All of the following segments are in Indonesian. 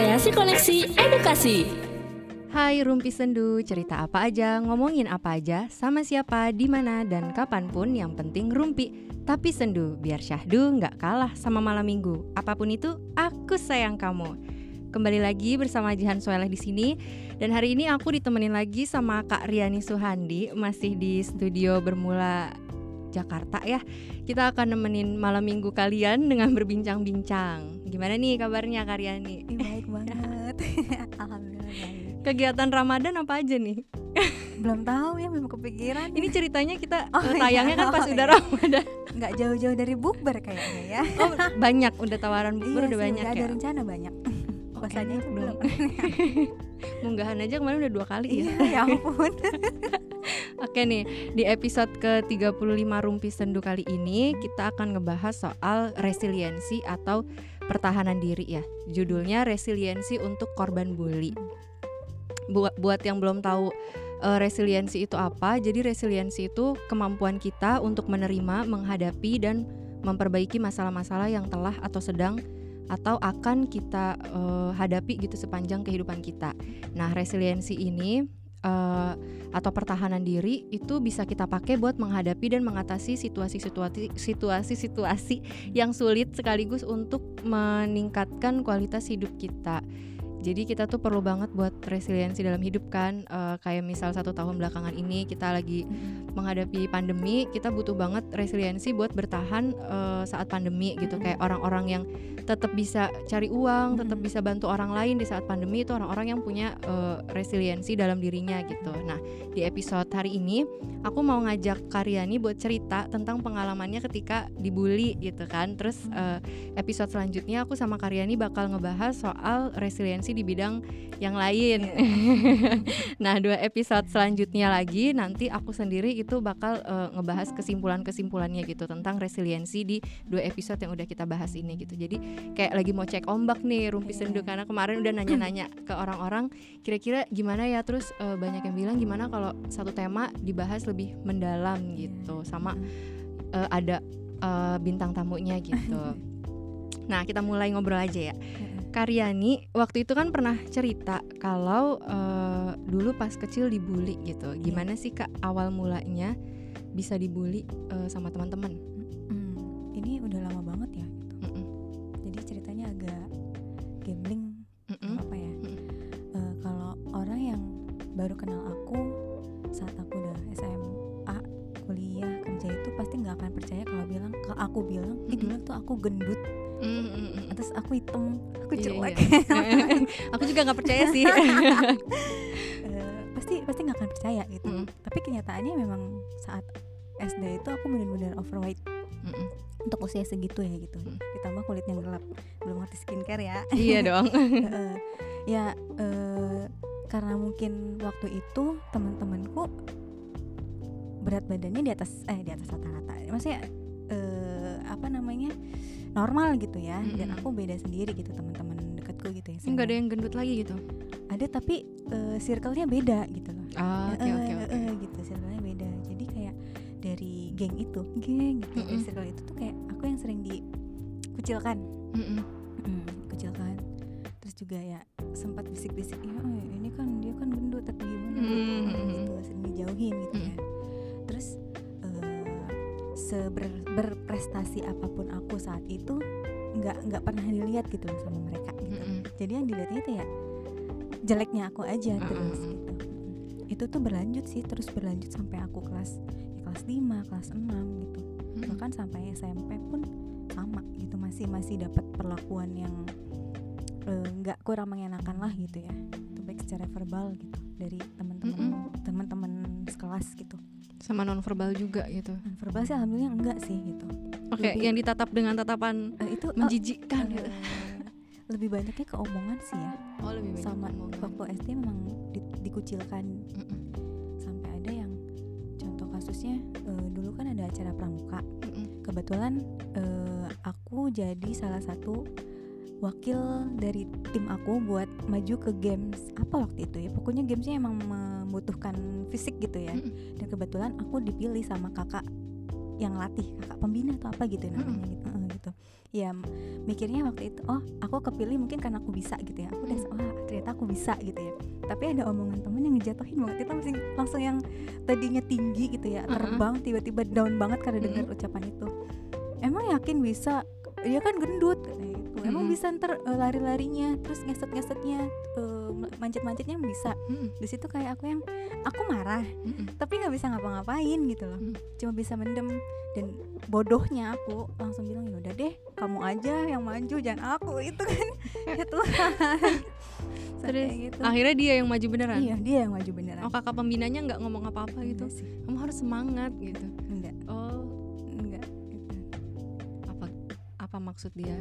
Kreasi Koneksi Edukasi. Hai Rumpi Sendu, cerita apa aja, ngomongin apa aja, sama siapa, di mana dan kapan pun yang penting rumpi. Tapi sendu, biar syahdu nggak kalah sama malam minggu. Apa pun itu, aku sayang kamu. Kembali lagi bersama Jihan Soeleh di sini dan hari ini aku ditemenin lagi sama Kak Riani Suhandi masih di studio bermula Jakarta ya. Kita akan nemenin malam minggu kalian dengan berbincang-bincang. Gimana nih kabarnya? Ih, baik banget. Alhamdulillah baik. Kegiatan Ramadan apa aja nih? Belum tahu ya, belum kepikiran. Ini ceritanya kita Oh, eh, iya. tayangnya kan pas Oh, udah iya. Ramadan. nggak jauh-jauh dari bukber kayaknya ya. Oh, banyak udah tawaran bubur Iya udah sih, banyak udah ya. ada rencana banyak. Puasanya itu belum. Munggahan aja kemarin udah dua kali ya. Iya, ya ampun. Oke nih, di episode ke-35 Rumpi Sendu kali ini kita akan ngebahas soal resiliensi atau pertahanan diri ya. Judulnya resiliensi untuk korban bully. Buat buat yang belum tahu eh, resiliensi itu apa, jadi resiliensi itu kemampuan kita untuk menerima, menghadapi dan memperbaiki masalah-masalah yang telah atau sedang atau akan kita eh, hadapi gitu sepanjang kehidupan kita. Nah, resiliensi ini eh, atau pertahanan diri itu bisa kita pakai buat menghadapi dan mengatasi situasi-situasi situasi-situasi yang sulit sekaligus untuk meningkatkan kualitas hidup kita. Jadi kita tuh perlu banget buat resiliensi dalam hidup kan. Eh, kayak misal satu tahun belakangan ini kita lagi menghadapi pandemi kita butuh banget resiliensi buat bertahan eh, saat pandemi gitu. Mm-mm. kayak orang-orang yang tetap bisa cari uang tetap Mm-mm. bisa bantu orang lain di saat pandemi itu orang-orang yang punya eh, resiliensi dalam dirinya gitu. Nah di episode hari ini aku mau ngajak Karyani buat cerita tentang pengalamannya ketika dibully gitu kan. Terus eh, episode selanjutnya aku sama Karyani bakal ngebahas soal resiliensi di bidang yang lain. Nah dua episode selanjutnya lagi nanti aku sendiri itu bakal eh, ngebahas kesimpulan-kesimpulannya gitu tentang resiliensi di dua episode yang udah kita bahas ini gitu. Jadi kayak lagi mau cek ombak nih rumpi Iya. sendu karena kemarin udah nanya-nanya ke orang-orang kira-kira gimana ya? Terus eh, banyak yang bilang gimana kalau satu tema dibahas lebih mendalam gitu sama eh, ada eh, bintang tamunya gitu. Nah kita mulai ngobrol aja ya Karyani waktu itu kan pernah cerita kalau eh, dulu pas kecil dibully gitu. Gimana sih kak awal mulanya bisa dibully eh, sama teman-teman? Hmm, ini udah lama banget ya. gitu. Mm-mm. Jadi ceritanya agak gambling Mm-mm. apa ya? Mm. Eh, kalau orang yang baru kenal aku saat aku udah SMA kuliah kerja itu pasti nggak akan percaya kalau bilang kalau aku bilang ih dulu tuh aku gendut Mm, mm, mm. terus aku hitam aku Iya, jelek iya. Aku juga nggak percaya sih. Eh, pasti pasti nggak akan percaya gitu Mm, tapi kenyataannya memang saat SD itu aku benar-benar overweight mm, mm. untuk usia segitu ya gitu Mm. ditambah kulit yang gelap belum ngerti skincare ya Iya dong. Heeh. ya eh, karena mungkin waktu itu teman-temanku berat badannya di atas eh di atas rata-rata maksudnya eh, apa namanya normal gitu ya dan Mm-mm. aku beda sendiri gitu teman-teman dekatku gitu ya Enggak ada yang gendut lagi gitu. ada tapi eh, circle-nya beda gitu loh Ah, Oke oke oke. gitu circle-nya beda jadi kayak dari geng itu geng gitu dari Mm-mm. circle itu tuh kayak aku yang sering dikucilkan Mm, mm. Hmm, kucilkan terus juga ya sempat bisik-bisik ya oh, ini kan dia kan gendut tapi gimana gitu, Hmm. gitu sering dijauhin gitu ya terus seber berprestasi apa pun aku saat itu nggak nggak pernah dilihat gitu loh sama mereka gitu Mm, mm. jadi yang dilihatnya itu ya jeleknya aku aja Mm, terus mm, mm. gitu itu tuh berlanjut sih terus berlanjut sampai aku kelas ya kelas 5, kelas 6 gitu Mm, mm. bahkan sampai SMP pun sama gitu masih masih dapat perlakuan yang eh, nggak kurang mengenakan lah gitu ya itu baik secara verbal gitu dari teman-teman teman-teman sekelas gitu Sama non verbal juga gitu. dan verbal sih alhamdulillah enggak sih gitu Oke, Lebih- yang ditatap dengan tatapan Eh, itu eh, menjijikkan eh, gitu. lebih banyaknya ke omongan sih ya Oh, lebih banyak sama omongan. waktu SD memang di- dikucilkan Mm, mm. sampai ada yang contoh kasusnya eh, dulu kan ada acara pramuka Mm, mm. kebetulan eh, aku jadi salah satu wakil dari tim aku buat maju ke games apa waktu itu ya pokoknya gamesnya emang membutuhkan fisik gitu ya. Dan kebetulan aku dipilih sama kakak yang latih kakak pembina atau apa gitu namanya gitu, Heeh, gitu. ya mikirnya waktu itu oh aku kepilih mungkin karena aku bisa gitu ya. Aku udah wah ternyata aku bisa gitu ya. Tapi ada omongan temen yang ngejatuhin banget itu langsung langsung yang tadinya tinggi gitu ya terbang tiba-tiba down banget karena dengar ucapan itu. Emang yakin bisa? Dia kan gendut gitu. Emang Mm-mm. bisa ntar eh, lari-larinya terus ngeset-ngesetnya eh, manjat-manjatnya bisa. Mm-mm, di situ kayak aku yang aku marah mm-mm. tapi nggak bisa ngapa-ngapain gitu loh. Hmm. cuma bisa mendem. Dan bodohnya aku langsung bilang ya udah deh kamu aja yang maju jangan aku itu kan. Ya Tuhan. Terus gitu. akhirnya dia yang maju beneran? Iya dia yang maju beneran. Oh kakak pembinanya nggak ngomong apa-apa gitu? Sih. Kamu harus semangat gitu. Enggak. Oh apa maksud dia?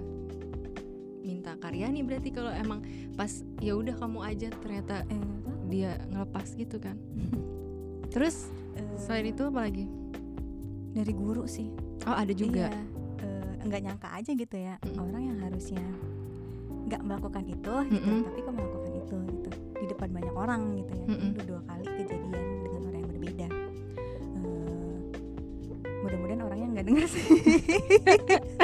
Minta Karyani berarti kalau emang pas ya udah kamu aja ternyata eh, dia ngelepas gitu kan. Terus Eh, selain itu apa lagi? Dari guru sih. Oh ada juga. Iya, nggak nyangka aja gitu ya Mm-mm. orang yang harusnya nggak melakukan itu gitu Mm-mm. tapi kok melakukan itu gitu di depan banyak orang gitu ya. Mm-mm. udah dua kali kejadian dengan orang yang berbeda. Eh, mudah-mudahan orangnya nggak dengar sih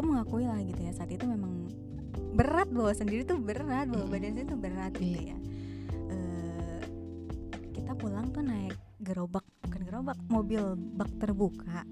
aku mengakui lah gitu ya saat itu memang berat bawa sendiri tuh berat bawa Mm. badan saya tuh berat gitu Iya. ya. Eh, kita pulang tuh naik gerobak bukan gerobak mobil bak terbuka.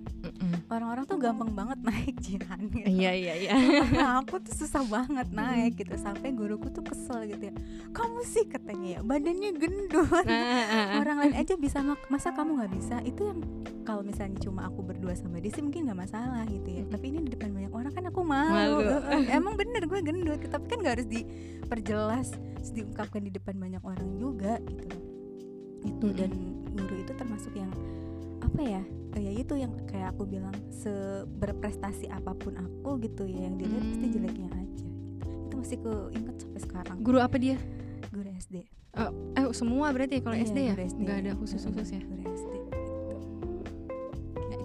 Orang-orang tuh gampang banget naik jihan gitu. iya iya iya. Nah, aku tuh susah banget naik gitu sampai guruku tuh kesel gitu ya. Kamu sih katanya ya badannya gendut. Nah, orang lain aja bisa mak- masa kamu nggak bisa? Itu yang kalau misalnya cuma aku berdua sama dia sih mungkin nggak masalah gitu ya. Tapi ini di depan orang kan aku malu, Malu. Emang bener gue gendut tapi kan nggak harus diperjelas harus diungkapkan di depan banyak orang juga gitu itu Mm-mm. dan guru itu termasuk yang apa ya Eh, ya itu yang kayak aku bilang seberprestasi apa pun aku gitu ya yang dilihat pasti Hmm. jeleknya aja gitu. itu masih keinget sampai sekarang guru apa dia guru SD eh semua berarti ya kalau Iya, SD ya SD. nggak ada khusus khusus ya Guru SD gitu.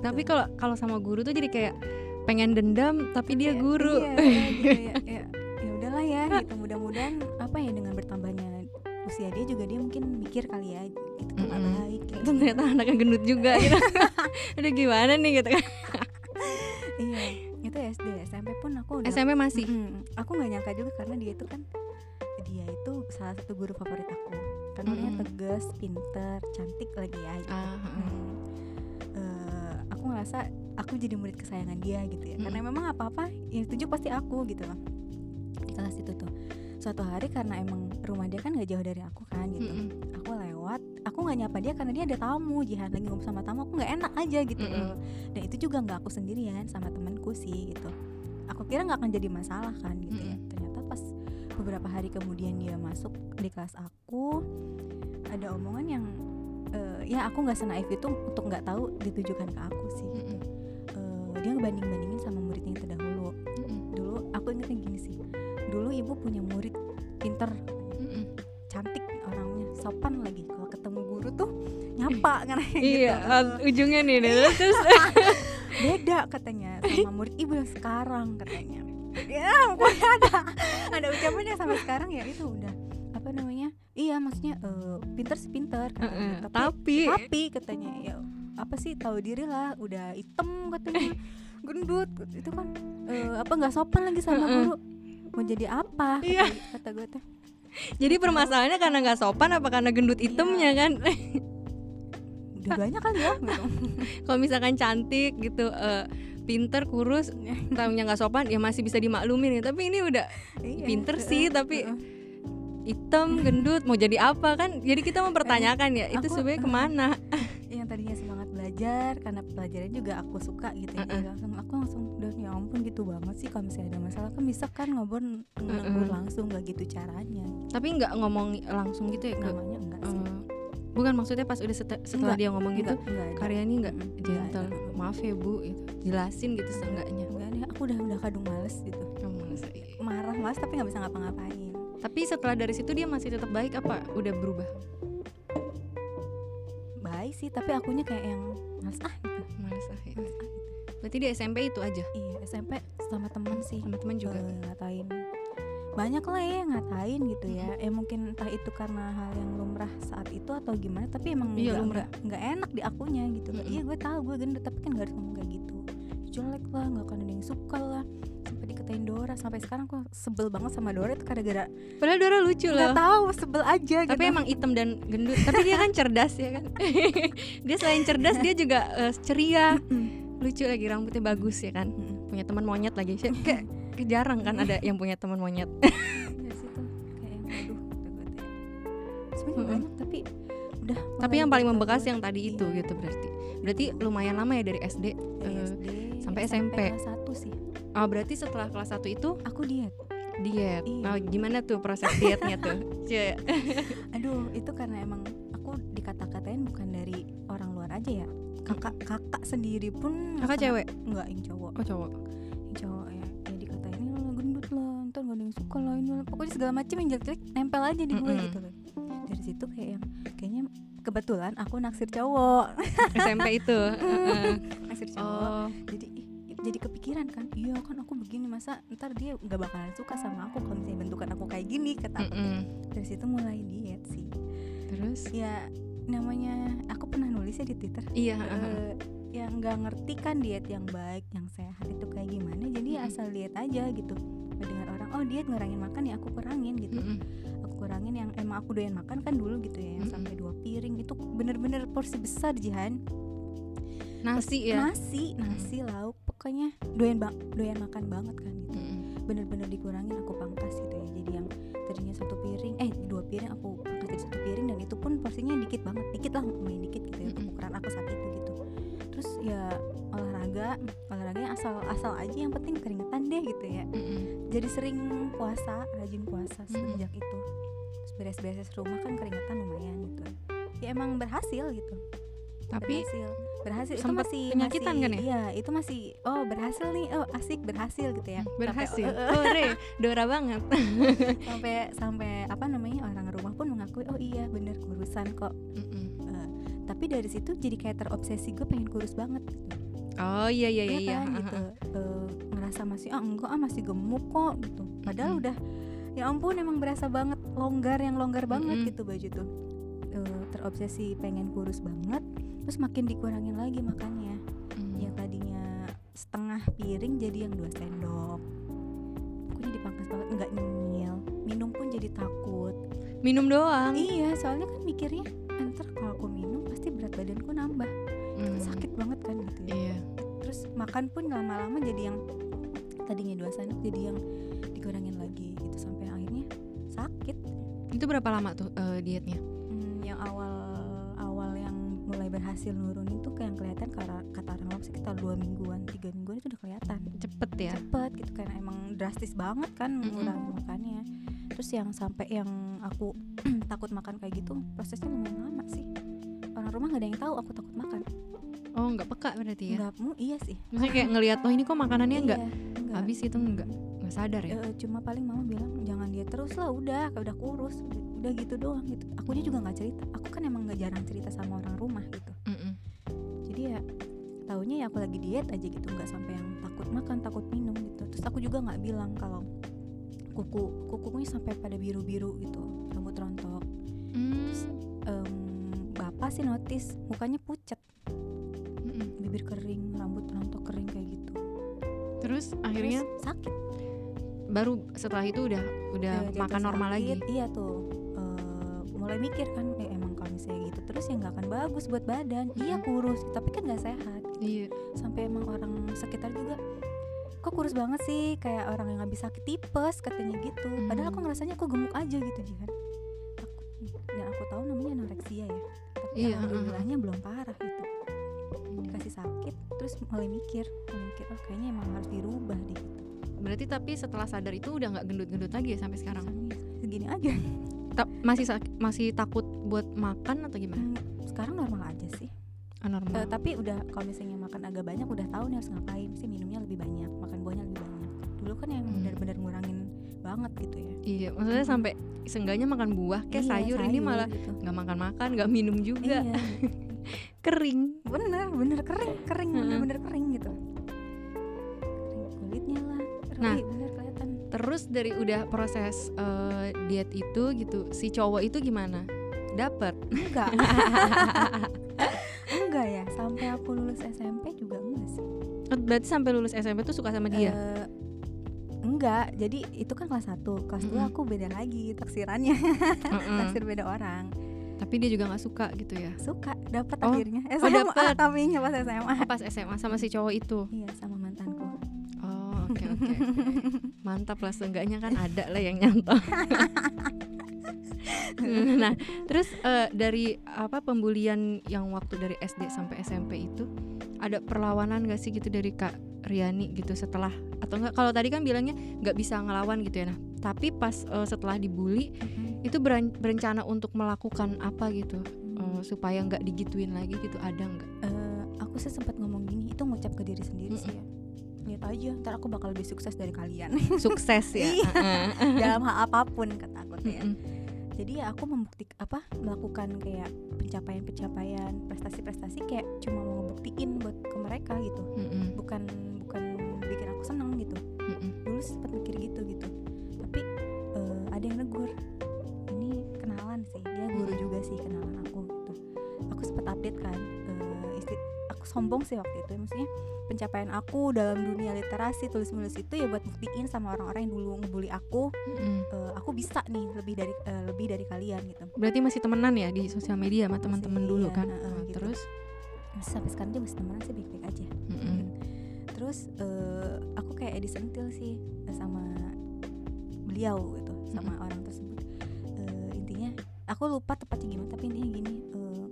tapi kalau kalau sama guru tuh jadi kayak pengen dendam tapi dia Iya, guru iya, iya, gitu ya, ya, ya udahlah ya gitu mudah-mudahan apa ya dengan bertambahnya usia dia juga dia mungkin mikir kali ya itu tuh nggak Mm-mm. baik gitu. itu ternyata anaknya gendut juga gitu aduh gimana nih gitu kan iya itu SD SMP pun aku udah SMP masih Mm-mm. aku nggak nyangka juga karena dia itu kan dia itu salah satu guru favorit aku karena orangnya Mm-mm. tegas pinter cantik lagi ya gitu. Ah, ah. Mm. Eh, aku ngerasa aku jadi murid kesayangan dia gitu ya karena Mm. memang apa apa yang tunjuk pasti aku gitu loh di kelas itu tuh suatu hari karena emang rumah dia kan gak jauh dari aku kan gitu Mm-mm. aku lewat aku nggak nyapa dia karena dia ada tamu jihan lagi ngobrol sama tamu aku nggak enak aja gitu Mm-mm. loh dan itu juga nggak aku sendirian sama temanku sih gitu aku kira nggak akan jadi masalah kan gitu ya Mm-mm. ternyata pas beberapa hari kemudian dia masuk di kelas aku ada omongan yang eh, ya aku nggak senaif itu untuk nggak tahu ditujukan ke aku sih gitu. Dia ngebanding bandingin sama muridnya yang terdahulu Mm-mm. dulu aku ingetnya gini sih dulu ibu punya murid pinter cantik orangnya sopan lagi kalau ketemu guru tuh nyapa kan iya gitu. ujungnya nih deh. terus beda katanya sama murid ibu yang sekarang katanya ya pokoknya ada ada ucapan yang sampai sekarang ya itu udah apa namanya iya maksudnya eh, pinter sih pinter katanya. Heeh, tapi tapi tapi katanya ya apa sih tahu diri lah udah hitam katanya gendut itu kan eh, apa nggak sopan lagi sama guru. Mau jadi apa kata, Iya. kata gue teh jadi permasalahannya karena nggak sopan apa karena gendut Iya. itemnya kan? Udah banyak kali ya gitu. Kalau misalkan cantik gitu eh, pinter kurus tahunya nggak sopan ya masih bisa dimaklumin ya tapi ini udah Iya, Pinter heeh, sih, tapi heeh. hitam gendut mau jadi apa kan? Jadi kita mempertanyakan ya itu sebenarnya ke mana? Yang tadinya belajar karena pelajaran juga aku suka gitu ya, Heeh. langsung aku langsung udah ya ampun gitu banget sih kalau misalnya ada masalah. Kan bisa kan ngobrol ngobrol langsung nggak gitu caranya. Tapi nggak ngomong langsung gitu ya namanya enggak sih. Eh, bukan maksudnya pas udah sete- setelah Enggak, dia ngomong gitu Enggak, enggak ada. karyanya nggak enggak gentle. maaf ya bu gitu. jelasin gitu seenggaknya. Enggak deh aku udah udah kadung males gitu. Kamu sih. marah males tapi nggak bisa ngapa-ngapain. Tapi setelah dari situ dia masih tetap baik apa? Udah berubah baik sih tapi akunya kayak yang males ah gitu. Males ah, ya. males ah gitu berarti di SMP itu aja? Iya SMP sama temen sih. Sama teman juga. Eh, ngatain. Banyak lah ya yang ngatain gitu ya. Eh mungkin entah itu karena hal yang lumrah saat itu atau gimana tapi emang Iya, lumrah. nggak- enak di akunya gitu. Mm-mm. iya gue tahu gue gendut tapi kan gak harus ngomong kayak gitu. Jelek lah nggak akan ada yang suka lah dikatain Dora sampai sekarang gue sebel banget sama Dora itu gara-gara Padahal Dora lucu nggak loh. tahu sebel aja Tapi gitu. emang hitam dan gendut. Tapi dia kan cerdas ya kan. dia selain cerdas dia juga eh, ceria. Lucu lagi rambutnya bagus ya kan. Punya teman monyet lagi. Kayak kayak- kayak jarang kan ada yang punya teman monyet. Iya ya. sebenarnya Mm-mm. banyak tapi udah Tapi mulai yang paling membekas yang tadi itu Iya. gitu berarti. Berarti lumayan lama ya dari SD. dari eh, sampai SMP. kelas satu sih Oh, berarti setelah kelas 1 itu aku diet diet. Iya. Nah, gimana tuh proses dietnya tuh? Cie. aduh itu karena emang aku dikata-katain bukan dari orang luar aja ya kakak kakak sendiri pun Kakak cewek? enggak yang cowok Oh, cowok. yang cowok ya ya dikatain lo gendut lah ntar gak ada yang suka lah ini lah." pokoknya segala macam yang jelek-jelek nempel aja di gue Mm-mm. gitu loh dari situ kayak yang kayaknya kebetulan aku naksir cowok SMP itu. Naksir cowok oh. jadi jadi kepikiran kan iya kan aku begini masa ntar dia nggak bakalan suka sama aku kalau misalnya bentukan aku kayak gini kata aku Mm-mm. dari situ mulai diet sih Terus ya namanya aku pernah nulis ya di twitter iya, heeh. eh, yang nggak ngerti kan diet yang baik yang sehat itu kayak gimana jadi ya Mm-mm. asal lihat aja gitu dengar orang oh diet ngurangin makan ya aku kurangin gitu Mm-mm. aku kurangin yang emang aku doyan makan kan dulu gitu ya yang Mm-mm. sampai dua piring itu bener-bener porsi besar Jihan nasi ya. nasi nasi lauk pokoknya doyan bang doyan makan banget kan gitu. Bener-bener dikurangin aku pangkas gitu ya. Jadi yang tadinya satu piring eh dua piring aku pangkas jadi satu piring dan itu pun porsinya dikit banget. Dikit lah lumayan dikit gitu ya untuk Mm-mm. ukuran aku saat itu gitu. Terus ya olahraga olahraganya asal asal aja yang penting keringetan deh gitu ya. Jadi sering puasa rajin puasa sejak itu. Terus beres-beres rumah kan keringetan lumayan gitu. Ya emang berhasil gitu. Tapi berhasil berhasil itu masih penyakitan masih, kan ya? iya itu masih oh berhasil nih oh asik berhasil gitu ya Sampai- berhasil. eh, eh, Hore, Dora banget. sampai sampai apa namanya orang rumah pun mengakui oh iya bener kurusan kok Mm-mm. Eh, tapi dari situ jadi kayak terobsesi gue pengen kurus banget gitu. Oh iya iya iya. Iya kan gitu. Eh, ngerasa masih ah enggak ah masih gemuk kok gitu padahal Mm-mm. udah ya ampun emang berasa banget longgar yang longgar banget Mm-mm. gitu baju tuh Eh, terobsesi pengen kurus banget terus makin dikurangin lagi makannya Mm. yang tadinya setengah piring jadi yang dua sendok pokoknya dipangkas banget nggak nyemil minum pun jadi takut Minum doang. iya soalnya kan mikirnya ntar kalau aku minum pasti berat badanku nambah Mm. sakit banget kan gitu ya Iya. terus makan pun lama-lama jadi yang tadinya dua sendok jadi yang dikurangin lagi gitu sampai akhirnya sakit Itu berapa lama tuh eh, dietnya? Hmm, yang awal berhasil nurunin tuh kayak yang kelihatan kata, kata orang lama sekitar dua mingguan tiga mingguan itu udah kelihatan. Cepet ya. cepet gitu karena emang drastis banget kan mengurangi makannya terus yang sampai yang aku takut makan kayak gitu prosesnya lumayan lama sih. Orang rumah nggak ada yang tahu aku takut makan. Oh nggak peka berarti ya? nggak mu iya sih. Maksudnya kayak ngelihat oh ini kok makanannya nggak Iya, habis itu nggak nggak sadar ya? Eh, cuma paling mama bilang jangan dia terus lah udah kayak udah kurus udah, gitu doang gitu. Akunya juga nggak cerita. Aku kan emang nggak jarang cerita sama orang rumah gitu. Mm-mm. jadi ya taunya ya aku lagi diet aja gitu nggak sampai yang takut makan takut minum gitu. Terus aku juga nggak bilang kalau kuku kukunya sampai pada biru biru gitu rambut rontok Mm. Em, bapak sih notice mukanya pucat Mm-mm. bibir kering rambut rontok kering kayak gitu. Terus akhirnya? Terus sakit. Baru setelah itu udah udah Eh, makan normal lagi. sakit, iya tuh mulai mikir kan eh, emang kalau misalnya gitu terus ya nggak akan bagus buat badan. Iya kurus tapi kan nggak sehat Iya. sampai emang orang sekitar juga kok kurus banget sih? Kayak orang yang habis sakit tipes katanya gitu. Padahal aku Hmm. ngerasanya aku gemuk aja gitu Jihan. Takut dan aku tahu namanya anoreksia ya tapi Iya, alhamdulillahnya belum parah gitu. Dikasih sakit terus mulai mikir mulai mikir oh kayaknya emang harus dirubah deh. Gitu Berarti tapi setelah sadar itu udah nggak gendut-gendut lagi ya sampai sekarang. Sampai segini aja Ta- masih masih takut buat makan atau gimana? Hmm, sekarang normal aja sih normal. Eh, tapi udah kalau misalnya makan agak banyak udah tahu nih harus ngapain sih minumnya lebih banyak makan buahnya lebih banyak dulu kan yang Hmm. benar-benar ngurangin banget gitu ya Iya, maksudnya sampai seenggaknya makan buah kayak Iya, sayur, ini malah gitu. nggak makan-makan, nggak minum juga, iya kering. bener bener kering kering Heeh. bener bener kering dari udah proses eh, diet itu gitu si cowok itu gimana? Dapet? Enggak. Enggak ya sampai aku lulus SMP juga enggak sih. Berarti sampai lulus SMP tuh suka sama dia? Eh, enggak. Jadi itu kan kelas 1 kelas 2 Mm-mm. aku beda lagi taksirannya. Mm-mm. taksir beda orang. Tapi dia juga nggak suka gitu ya? Suka. Dapat Oh, akhirnya. Oh, SMA dapet. tapi pas SMA Oh, pas SMA sama si cowok itu? Iya sama mantanku. Oh oke oke mantap lah seenggaknya kan ada lah yang nyantol. Nah terus eh, dari apa pembulian yang waktu dari SD sampai SMP itu ada perlawanan gak sih gitu dari kak Riani gitu setelah atau enggak kalau tadi kan bilangnya nggak bisa ngelawan gitu ya nah tapi pas eh, setelah dibully Mm-mm. itu beran- berencana untuk melakukan apa gitu? Eh, supaya nggak digituin lagi gitu ada nggak? Eh, aku sih sempat ngomong gini itu ngucap ke diri sendiri sih ya aja ntar aku bakal lebih sukses dari kalian. Sukses ya Iya. Dalam hal apa pun kata aku tuh ya jadi ya aku membuktikan apa melakukan kayak pencapaian-pencapaian prestasi-prestasi kayak cuma mau ngebuktiin buat ke mereka gitu. Mm-mm. bukan bukan bikin aku seneng gitu. Mm-mm. dulu sempat mikir gitu gitu. Tapi eh, ada yang negur. Ini kenalan sih dia guru Mm. juga sih kenalan aku gitu. Aku sempat update kan sombong sih waktu itu maksudnya pencapaian aku dalam dunia literasi tulis menulis itu ya buat buktiin sama orang-orang yang dulu ngebully aku Mm-mm. eh, aku bisa nih lebih dari eh, lebih dari kalian gitu Berarti masih temenan ya di sosial media sama teman-teman dulu iya, kan? heeh, Nah, gitu. Terus, Masih sampai sekarang dia masih temenan sih baik-baik aja mm-mm. terus eh, aku kayak disentil sih sama beliau gitu sama orang tersebut Eh, intinya aku lupa tepatnya gimana tapi intinya gini eh,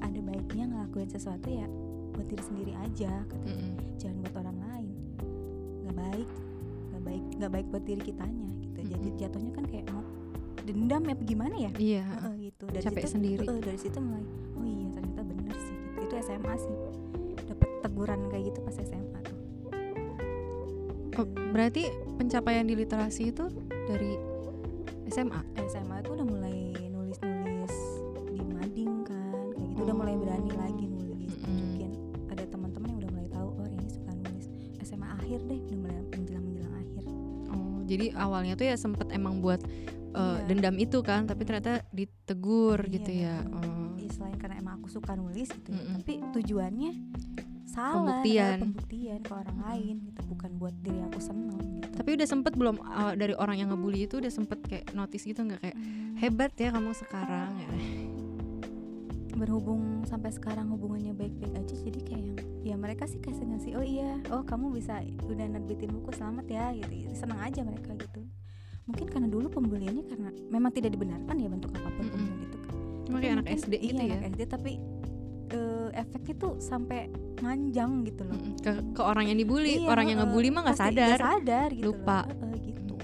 ada baiknya ngelakuin sesuatu ya buat diri sendiri aja katanya Mm-mm. jangan buat orang lain nggak baik nggak baik nggak baik buat diri kitanya gitu jadi Mm-mm. jatuhnya kan kayak mau dendam ya gimana ya Iya. Heeh, gitu dari Capek situ, sendiri. heeh, dari situ mulai oh iya ternyata bener sih gitu. itu SMA sih dapat teguran kayak gitu pas SMA tuh Oh, berarti pencapaian di literasi itu dari SMA. SMA tuh udah mulai nulis-nulis di mading kan kayak gitu udah mulai Oh. berani lagi jadi awalnya tuh ya sempet emang buat uh, Iya. dendam itu kan, tapi ternyata ditegur Iya. gitu ya. Oh. Ya, selain karena emang aku suka nulis gitu ya, tapi tujuannya salah Pembuktian. eh, pembuktian ke orang lain gitu bukan buat diri aku seneng gitu Tapi udah sempet belum uh, dari orang yang ngebully itu udah sempet kayak notice gitu nggak kayak Hmm. hebat ya kamu sekarang ya. berhubung sampai sekarang hubungannya baik-baik aja jadi kayak yang ya mereka sih kasih ngasih oh iya oh kamu bisa udah nerbitin buku selamat ya gitu senang aja mereka gitu mungkin karena dulu pembuliannya karena memang tidak dibenarkan ya bentuk apa pun pembulian itu kan. Cuma Tapi kayak anak SD iya, gitu ya. anak SD tapi eh, efeknya tuh sampai manjang gitu loh. Ke, ke orang yang dibully, Iya, orang yang heeh. ngebully mah nggak sadar. sadar gitu lupa. loh. Gitu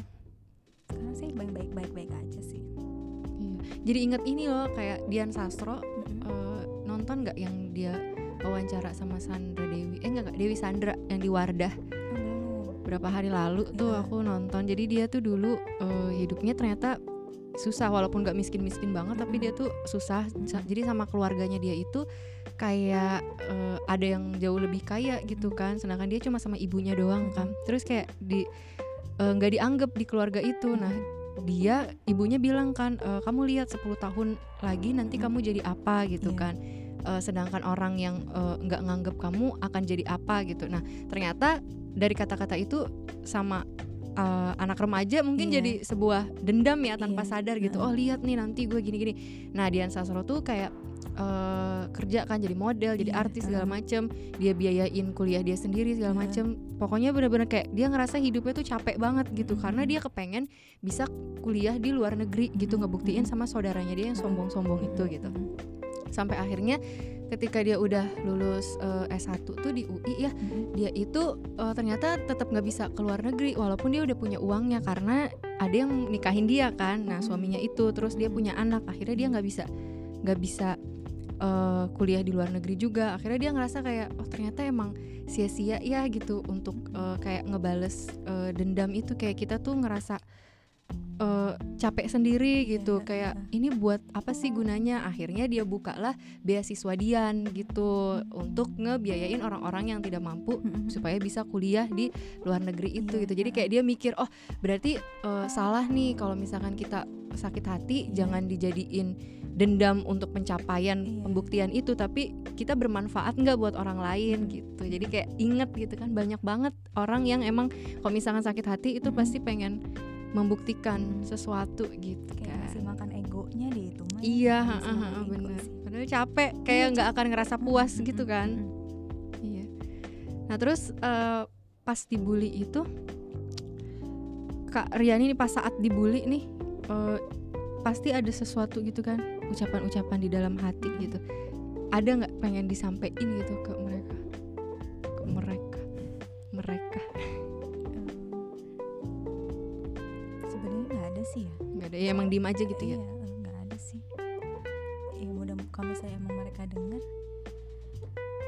sekarang sih baik-baik baik-baik aja sih Iya. Jadi inget ini loh kayak Dian Sastro nonton nggak yang dia wawancara sama Sandra Dewi? Eh enggak Dewi Sandra yang di Wardah. Berapa hari lalu tuh Iya. aku nonton. Jadi dia tuh dulu eh, hidupnya ternyata susah walaupun nggak miskin-miskin banget tapi Mm-mm. dia tuh susah. Jadi sama keluarganya dia itu kayak eh, ada yang jauh lebih kaya gitu kan. Sedangkan dia cuma sama ibunya doang kan. Terus kayak di eh, nggak dianggap di keluarga itu. Nah dia ibunya bilang kan "Eh, kamu lihat 10 tahun lagi nanti kamu jadi apa? gitu Iya. kan Eh, sedangkan orang yang eh, nggak nganggap kamu akan jadi apa gitu nah ternyata dari kata-kata itu sama eh, anak remaja mungkin Iya. jadi sebuah dendam ya tanpa Iya, sadar gitu oh lihat nih nanti gue gini-gini nah Dian Sastro tuh kayak eh, kerja kan jadi model jadi Iya, artis segala macem dia biayain kuliah dia sendiri segala Heeh. macem pokoknya bener-bener kayak dia ngerasa hidupnya tuh capek banget gitu Mm-mm. karena dia kepengen bisa kuliah di luar negeri gitu Mm-mm. ngebuktiin Mm-mm. sama saudaranya dia yang sombong-sombong itu gitu sampai akhirnya ketika dia udah lulus eh, S1 tuh di UI ya Mm-mm. dia itu eh, ternyata tetap nggak bisa keluar negeri walaupun dia udah punya uangnya karena ada yang nikahin dia kan nah Mm. suaminya itu terus dia punya anak akhirnya dia nggak bisa nggak bisa eh, kuliah di luar negeri juga akhirnya dia ngerasa kayak oh ternyata emang sia-sia ya gitu untuk eh, kayak ngebales eh, dendam itu kayak kita tuh ngerasa eh, capek sendiri gitu. Iya, kayak iya. ini buat apa sih gunanya? Akhirnya dia bukalah beasiswa Dian gitu untuk ngebiayain orang-orang yang tidak mampu supaya bisa kuliah di luar negeri itu Iya, gitu. Jadi kayak dia mikir oh berarti eh, salah nih kalau misalkan kita sakit hati Iya. jangan dijadiin dendam untuk pencapaian Iya. pembuktian itu tapi kita bermanfaat nggak buat orang lain? Gitu. Jadi kayak inget gitu kan banyak banget orang yang emang kalau misalkan sakit hati itu pasti pengen membuktikan sesuatu gitu kayak kan masih makan egonya deh itu mah ya. iya Masih ha, ha, makan ha, ego bener sih. padahal capek kayak nggak akan ngerasa puas Mm-mm, gitu kan mm-mm. Iya. Nah terus eh, pas dibully itu Kak Riani nih pas saat dibully nih eh, pasti ada sesuatu gitu kan ucapan-ucapan di dalam hati gitu. Ada nggak pengen disampaikan gitu ke mereka? Ke mereka. Ya ya emang diem aja gitu ya. Iya, eh, nggak ada sih. Ya mudah kalau misalnya emang mereka dengar,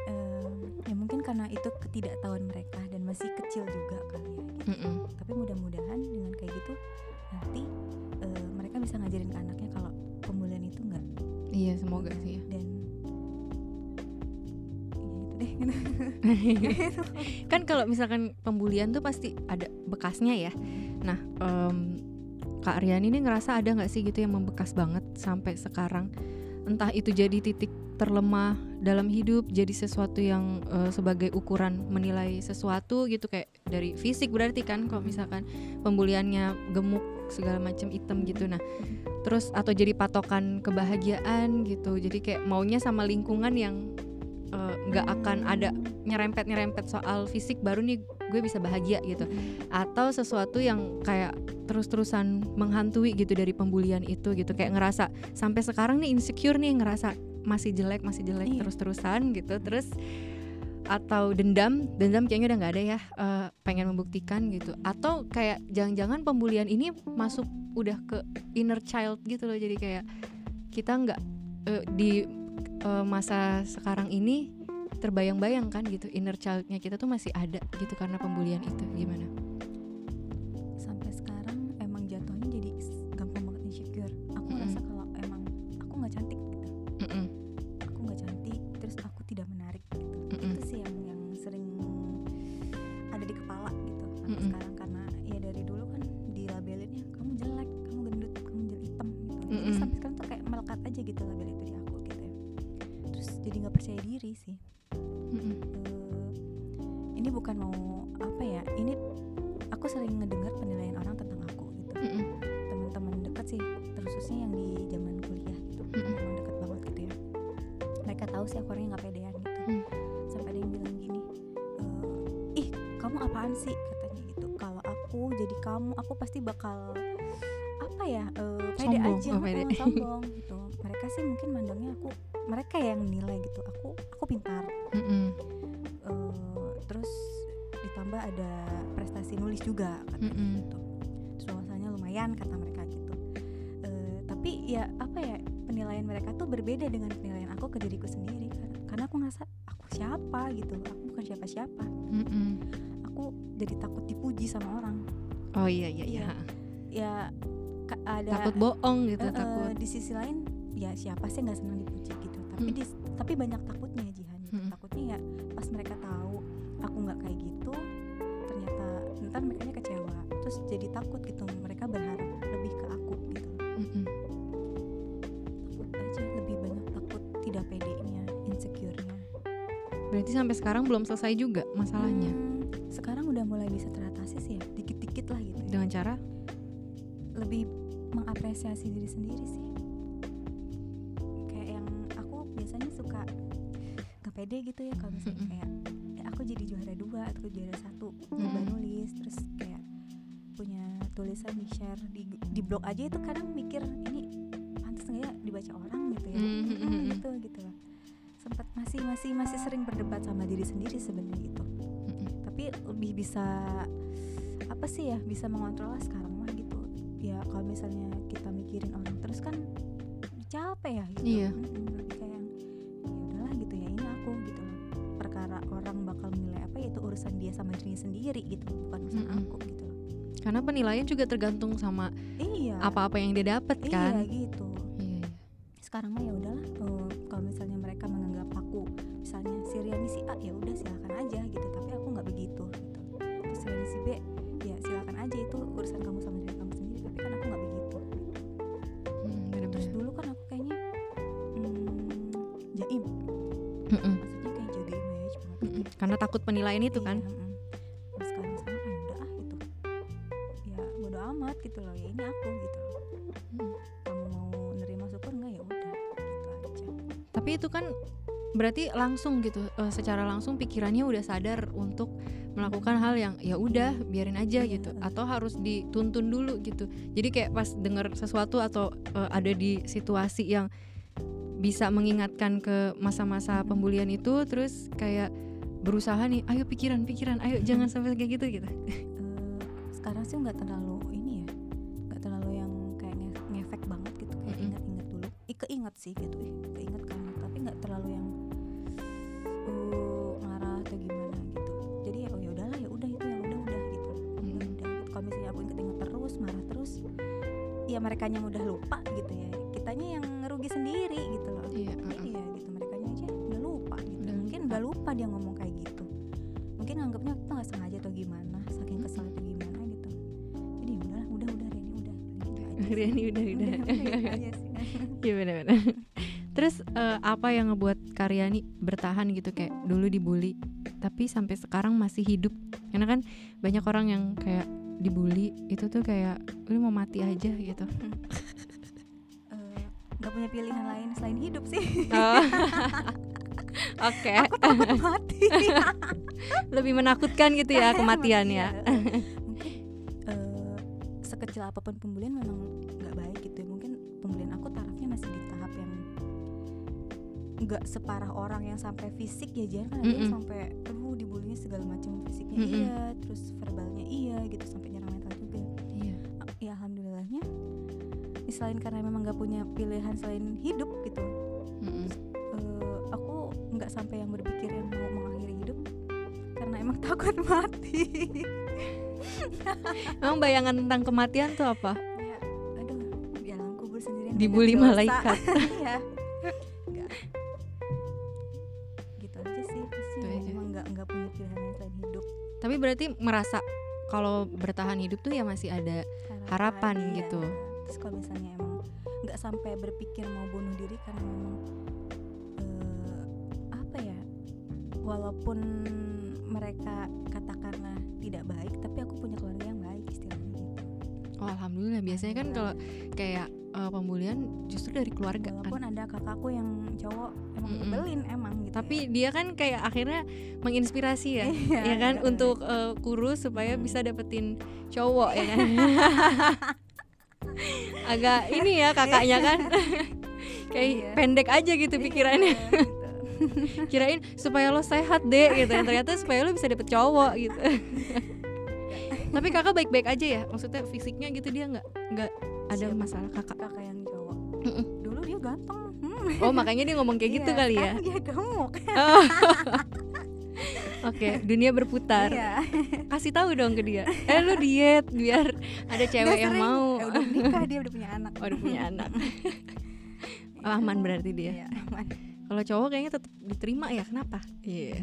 em, ya mungkin karena itu ketidaktahuan mereka dan masih kecil juga kali ya. gitu. Mm-mm. Tapi mudah-mudahan dengan kayak gitu nanti eh, mereka bisa ngajarin ke anaknya kalau pembulian itu nggak Iya semoga sih ya. dan ya itu deh gitu. kan kalau misalkan pembulian tuh pasti ada bekasnya ya. Nah, em, Kak Riani ini ngerasa ada nggak sih gitu yang membekas banget sampai sekarang? Entah itu jadi titik terlemah dalam hidup, jadi sesuatu yang eh, sebagai ukuran menilai sesuatu gitu kayak dari fisik berarti kan kalau misalkan pembuliannya gemuk segala macam item gitu. Nah, terus atau jadi patokan kebahagiaan gitu. Jadi kayak maunya sama lingkungan yang eh, nggak akan ada nyerempet-nyerempet soal fisik baru nih gue bisa bahagia gitu. Atau sesuatu yang kayak terus-terusan menghantui gitu dari pembulian itu gitu. Kayak ngerasa sampai sekarang nih insecure nih ngerasa masih jelek masih jelek Iya. terus-terusan gitu. Terus atau dendam dendam kayaknya udah nggak ada ya eh, pengen membuktikan gitu. Atau kayak jangan-jangan pembulian ini masuk udah ke inner child gitu loh. Jadi kayak kita nggak eh, di eh, masa sekarang ini terbayang-bayang kan gitu. Inner childnya kita tuh masih ada gitu karena pembulian itu. Gimana? sampai sekarang emang jatuhnya jadi gampang banget insecure. Aku Mm-mm. ngerasa kalau emang aku nggak cantik gitu. Mm-mm, aku nggak cantik terus aku tidak menarik gitu. Mm-mm, itu sih yang yang sering ada di kepala gitu sampai Mm-mm. sekarang. Karena ya dari dulu kan dilabelinnya kamu jelek kamu gendut kamu jelek hitam gitu. Jadi Mm-mm. sampai sekarang tuh kayak melekat aja gitu label itu di aku gitu ya. Terus jadi nggak percaya diri sih kamu apaan sih? Katanya gitu. Kalau aku jadi kamu aku pasti bakal apa ya eh, pede Sombong, aja. Oh, pede. heeh, sombong gitu. Mereka sih mungkin mandangnya aku mereka yang nilai gitu. Aku aku pintar. Mm-mm, Eh, terus ditambah ada prestasi nulis juga katanya Mm-mm. gitu. Terus wawasannya lumayan kata mereka gitu. Eh, tapi ya apa ya penilaian mereka tuh berbeda dengan penilaian aku ke diriku sendiri karena, karena aku ngerasa aku siapa? gitu. Aku bukan siapa-siapa. Mm-mm. Aku jadi takut dipuji sama orang Oh iya iya iya. Iya. ya ada Takut bohong gitu eh, takut. di sisi lain ya siapa sih nggak senang dipuji gitu tapi Hmm. di- tapi banyak takutnya Jihan gitu. Hmm. takutnya ya pas mereka tahu aku nggak kayak gitu ternyata ntar mereka kecewa terus jadi takut gitu mereka berharap lebih ke aku gitu Mm-mm. takut aja lebih banyak takut tidak pedenya insecure-nya Berarti sampai sekarang belum selesai juga masalahnya. Hmm, mengapresiasi diri sendiri sih kayak yang aku biasanya suka gak pede gitu ya kalau misalnya kayak ya aku jadi juara dua atau juara satu Mm-mm. nulis terus kayak punya tulisan di share di di blog aja itu kadang mikir ini pantas nggak ya dibaca orang gitu ya Mm, mm, Ah, mm, mm. gitu gitu loh sempat masih masih masih sering berdebat sama diri sendiri sebenarnya gitu Mm-mm. tapi lebih bisa apa sih ya bisa mengontrol sekarang ya kalau misalnya kita mikirin orang terus kan capek ya gitu Iya. Lebih kayak yang ya udahlah gitu ya ini aku gitu perkara orang bakal menilai apa itu urusan dia sama dirinya sendiri gitu bukan urusan Mm-mm. aku gitu loh Karena penilaian juga tergantung sama iya apa-apa yang dia dapat iya kan. gitu Iya. iya. sekarang mah ya penilaian itu kan. Iya, mm. Terus sekarang sekarang ah udah ah gitu ya bodo amat gitu loh ya ini aku gitu loh Mm. kamu mau nerima syukur nggak ya udah gitu aja Tapi itu kan berarti langsung gitu, eh, secara langsung pikirannya udah sadar untuk melakukan hal yang ya udah biarin aja Iya. gitu, atau harus dituntun dulu gitu. Jadi kayak pas denger sesuatu atau eh, ada di situasi yang bisa mengingatkan ke masa-masa pembulian itu, terus kayak berusaha nih, ayo pikiran, pikiran, ayo jangan sampai kayak gitu gitu. Eh, sekarang sih nggak terlalu ini ya nggak terlalu yang kayak nge- ngefek banget gitu kayak ingat-ingat dulu Ih, keinget sih gitu ih keinget kan tapi nggak terlalu yang uh, marah atau gimana gitu jadi ya oh ya udahlah ya udah itu yang udah udah gitu udah Mm. udah gitu. kalau misalnya aku inget-inget terus marah terus ya mereka yang udah lupa gitu ya kitanya yang ngerugi sendiri gitu loh Iya, uh-uh. iya gitu mereka aja udah lupa gitu Udah mungkin lupa. udah lupa dia ngomong gitu. Riani udah udah. Iya benar-benar. Terus eh, apa yang ngebuat Karyani bertahan gitu kayak dulu dibully tapi sampai sekarang masih hidup? Karena kan banyak orang yang kayak dibully itu tuh kayak lu mau mati aja gitu. Eh, nggak punya pilihan lain selain hidup sih Oh. Oke, aku takut mati lebih menakutkan gitu ya kematiannya. Iya, eh, sekecil apa pun pembulian memang nggak baik gitu ya mungkin pembulian aku tarafnya masih di tahap yang nggak separah orang yang sampai fisik ya jangan kan yang Mm-mm. sampai aduh dibulinya segala macam fisiknya Mm-mm. iya terus verbalnya iya gitu sampai nyerang mental juga Iya. Ya alhamdulillahnya ya selain karena memang nggak punya pilihan selain hidup gitu Mm-mm. eh, aku nggak sampai yang berpikir yang mau mengakhiri hidup karena emang takut mati Emang bayangan tentang kematian tuh apa? ya aduh di alam kubur sendirian Dibully malaikat. Iya. Gitu aja sih sih emang nggak nggak punya pilihan lain selain hidup Tapi berarti merasa kalau bertahan hidup tuh ya masih ada Harapan iya. gitu. terus kalau misalnya emang nggak sampai berpikir mau bunuh diri karena memang eh, apa ya walaupun mereka katakanlah tidak baik tapi aku punya keluarga yang baik istilahnya gitu Oh alhamdulillah biasanya kan kalau kayak eh, pembulian justru dari keluarga kan. walaupun ada kakakku yang cowok emang Mm-mm. nyebelin emang gitu Tapi ya. dia kan kayak akhirnya menginspirasi ya, Iya, ya kan untuk eh, kurus supaya Hmm. bisa dapetin cowok ya kan. Agak ini ya kakaknya kan. kayak Iya. pendek aja gitu pikirannya. Iya, gitu. Kirain supaya lo sehat deh gitu. Ternyata supaya lo bisa dapet cowok gitu. Tapi kakak baik-baik aja ya. Maksudnya fisiknya gitu dia nggak nggak ada Siapa? masalah kakak. kakak yang cowok dulu dia ganteng hmm. Oh makanya dia ngomong kayak gitu Iya, kali ya. sekarang dia gemuk Oh. Oke, dunia berputar. iya Kasih tahu dong ke dia. Eh lu diet biar ada cewek yang sering. mau. Eh, udah nikah dia udah punya anak Oh, udah punya anak. Aman berarti dia. Iya, aman. Kalau cowok kayaknya tetap diterima ya. Kenapa? Iya.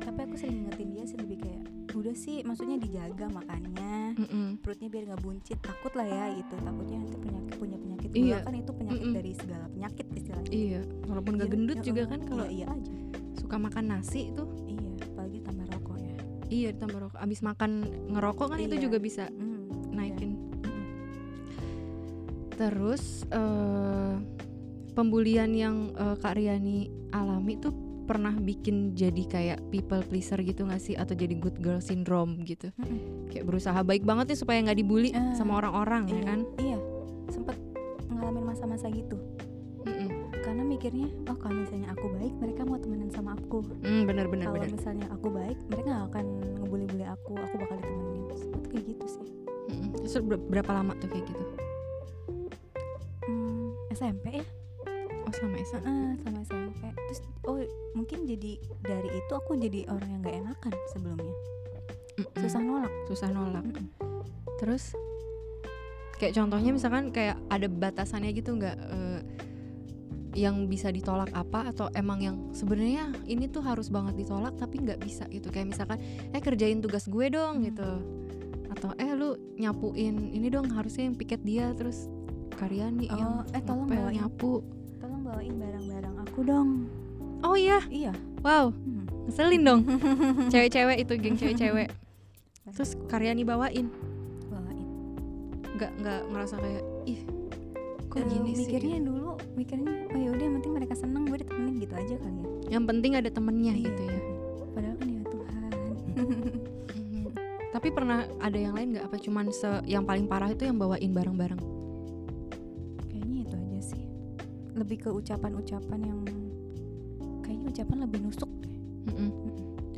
tapi aku sering ngingetin dia sih lebih kayak udah sih maksudnya dijaga makannya Mm-mm. perutnya biar nggak buncit takut lah ya gitu takutnya nanti penyakit punya penyakit Iya. gula kan itu penyakit Mm-mm. dari segala penyakit istilahnya Iya, walaupun gak Iya, gendut ya juga kan kalau iya, iya aja suka makan nasi itu iya apalagi tambah rokok ya iya ditambah rokok. Abis makan ngerokok kan itu Iya. juga bisa Hmm, naikin. iya. Terus eh, pembulian yang eh, Kak Riani alami tuh pernah bikin jadi kayak people pleaser gitu gak sih? Atau jadi good girl syndrome gitu. Mm-mm. kayak berusaha baik banget nih supaya nggak dibully Ah, sama orang-orang ya Iya, kan? iya. Sempet ngalamin masa-masa gitu. Mm-mm. karena mikirnya oh kalau misalnya aku baik mereka mau temenan sama aku. Hmm, bener bener kalau misalnya aku baik mereka gak akan ngebully-bully aku aku bakal ditemenin. Sempet kayak gitu sih. Mm-mm. Terus ber- berapa lama tuh kayak gitu? Hmm, SMP ya selama SMA Heeh, sama SMP terus oh mungkin jadi dari itu aku jadi orang yang gak enakan sebelumnya. Mm-mm. susah nolak. Susah nolak. Mm-mm. terus kayak contohnya misalkan kayak ada batasannya gitu nggak eh, yang bisa ditolak apa atau emang yang sebenarnya ini tuh harus banget ditolak tapi nggak bisa gitu. Kayak misalkan eh kerjain tugas gue dong Hmm. gitu. Atau eh lu nyapuin ini dong harusnya yang piket dia terus Karyani Oh, yang eh, tolong ngepel, nyapu bawain barang-barang aku dong. Oh iya? Iya. Wow. Hmm. ngeselin dong. Cewek-cewek itu geng cewek-cewek. Terus Karyani bawain? Bawain. Nggak nggak ngerasa kayak ih kok Eh, gini sih? mikirnya dulu mikirnya oh ya udah yang penting mereka seneng gue ditemenin gitu aja kali ya. Yang penting ada temennya Iya. gitu ya. Padahal kan ya Tuhan. Tapi pernah ada yang lain nggak? Apa cuman se yang paling parah itu yang bawain barang-barang lebih ke ucapan-ucapan yang kayaknya ucapan lebih nusuk deh Mhm.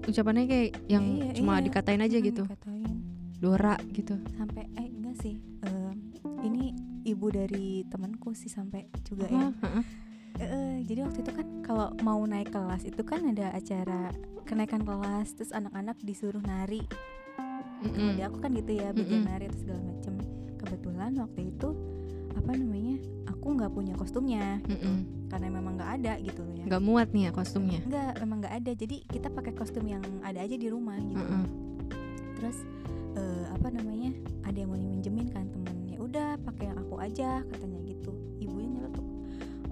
ucapannya kayak yang Iya, cuma iya. dikatain aja Hmm, gitu dikatain. Dora gitu sampai eh enggak sih eh, ini ibu dari temanku sih sampai juga ya eh, jadi waktu itu kan kalau mau naik kelas itu kan ada acara kenaikan kelas terus anak-anak disuruh nari Mhm. kalau di aku kan gitu ya bagian Mm-mm. nari atau segala macem kebetulan waktu itu apa namanya aku nggak punya kostumnya gitu. Karena memang nggak ada gitu loh ya. Nggak muat nih ya kostumnya? Nggak memang nggak ada. Jadi kita pakai kostum yang ada aja di rumah gitu. Heeh. terus eh, apa namanya ada yang mau minjemin kan temennya. Udah pakai yang aku aja katanya gitu